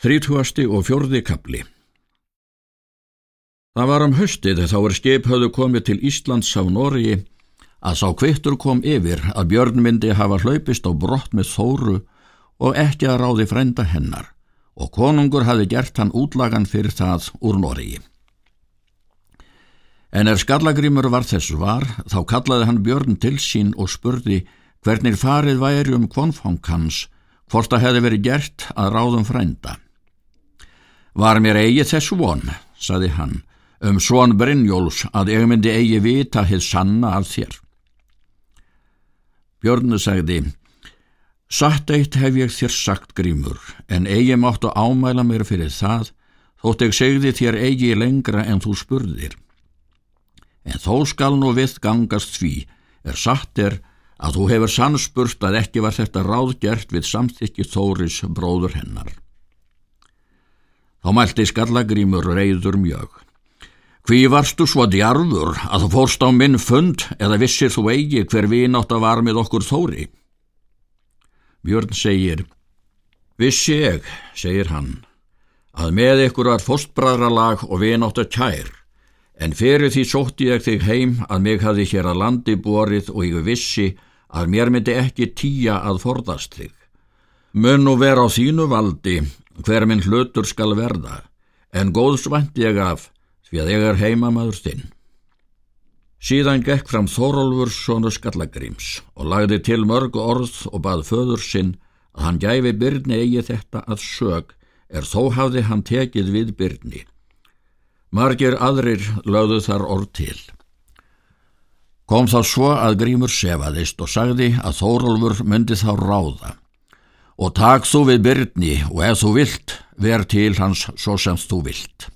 Þrítúasti og fjörði kapli Það var um höstið þá er skip höfðu komið til Íslands á Nóri að sá kvittur kom yfir að Björn myndi hafa hlaupist á brott með þóru og ekki að ráði frænda hennar og konungur hafi gert hann útlagan fyrir það úr Nóri. En er skallagrimur var þess var, þá kallaði hann Björn til sín og spurði hvernig farið væri um kvonfang hans, hvort það hefði verið gert að ráðum frænda. Var mér eigi þess von, saði hann, um svon Brynjóls að ég myndi eigi vita heið sanna af þér. Björnu sagði, satt eitt hef ég þér sagt grímur, en eigi máttu ámæla mér fyrir það, þótt ég segði þér eigi lengra en þú spurðir en þó skal nú við gangast því er satt er að þú hefur sannspurst að ekki var þetta ráðgjert við samþykki Þóris bróður hennar. Þá mælti skallagrímur reyður mjög. Hví varstu svo djarfur að þú fórst á minn fund eða vissir þú eigi hver vinátt að var með okkur Þóri? Björn segir, Vissi ég, segir hann, að með ykkur var fórstbræðralag og vinátt að kær En fyrir því sótti ég þig heim að mig hafi hér að landi borið og ég vissi að mér myndi ekki tíja að forðast þig. Mun nú vera á þínu valdi hver minn hlutur skal verða, en góðsvænt ég af því að ég er heimamaður þinn. Síðan gekk fram Þórólfur sónu Skallagríms og lagði til mörg orð og bað föður sinn að hann gæfi byrni eigi þetta að sög er þó hafði hann tekið við byrni. Margir aðrir lögðu þar orð til. Kom þá svo að Grímur sefaðist og sagði að Þórólfur myndi þá ráða og tak þú við byrni og ef þú vilt, ver til hans svo sem þú vilt.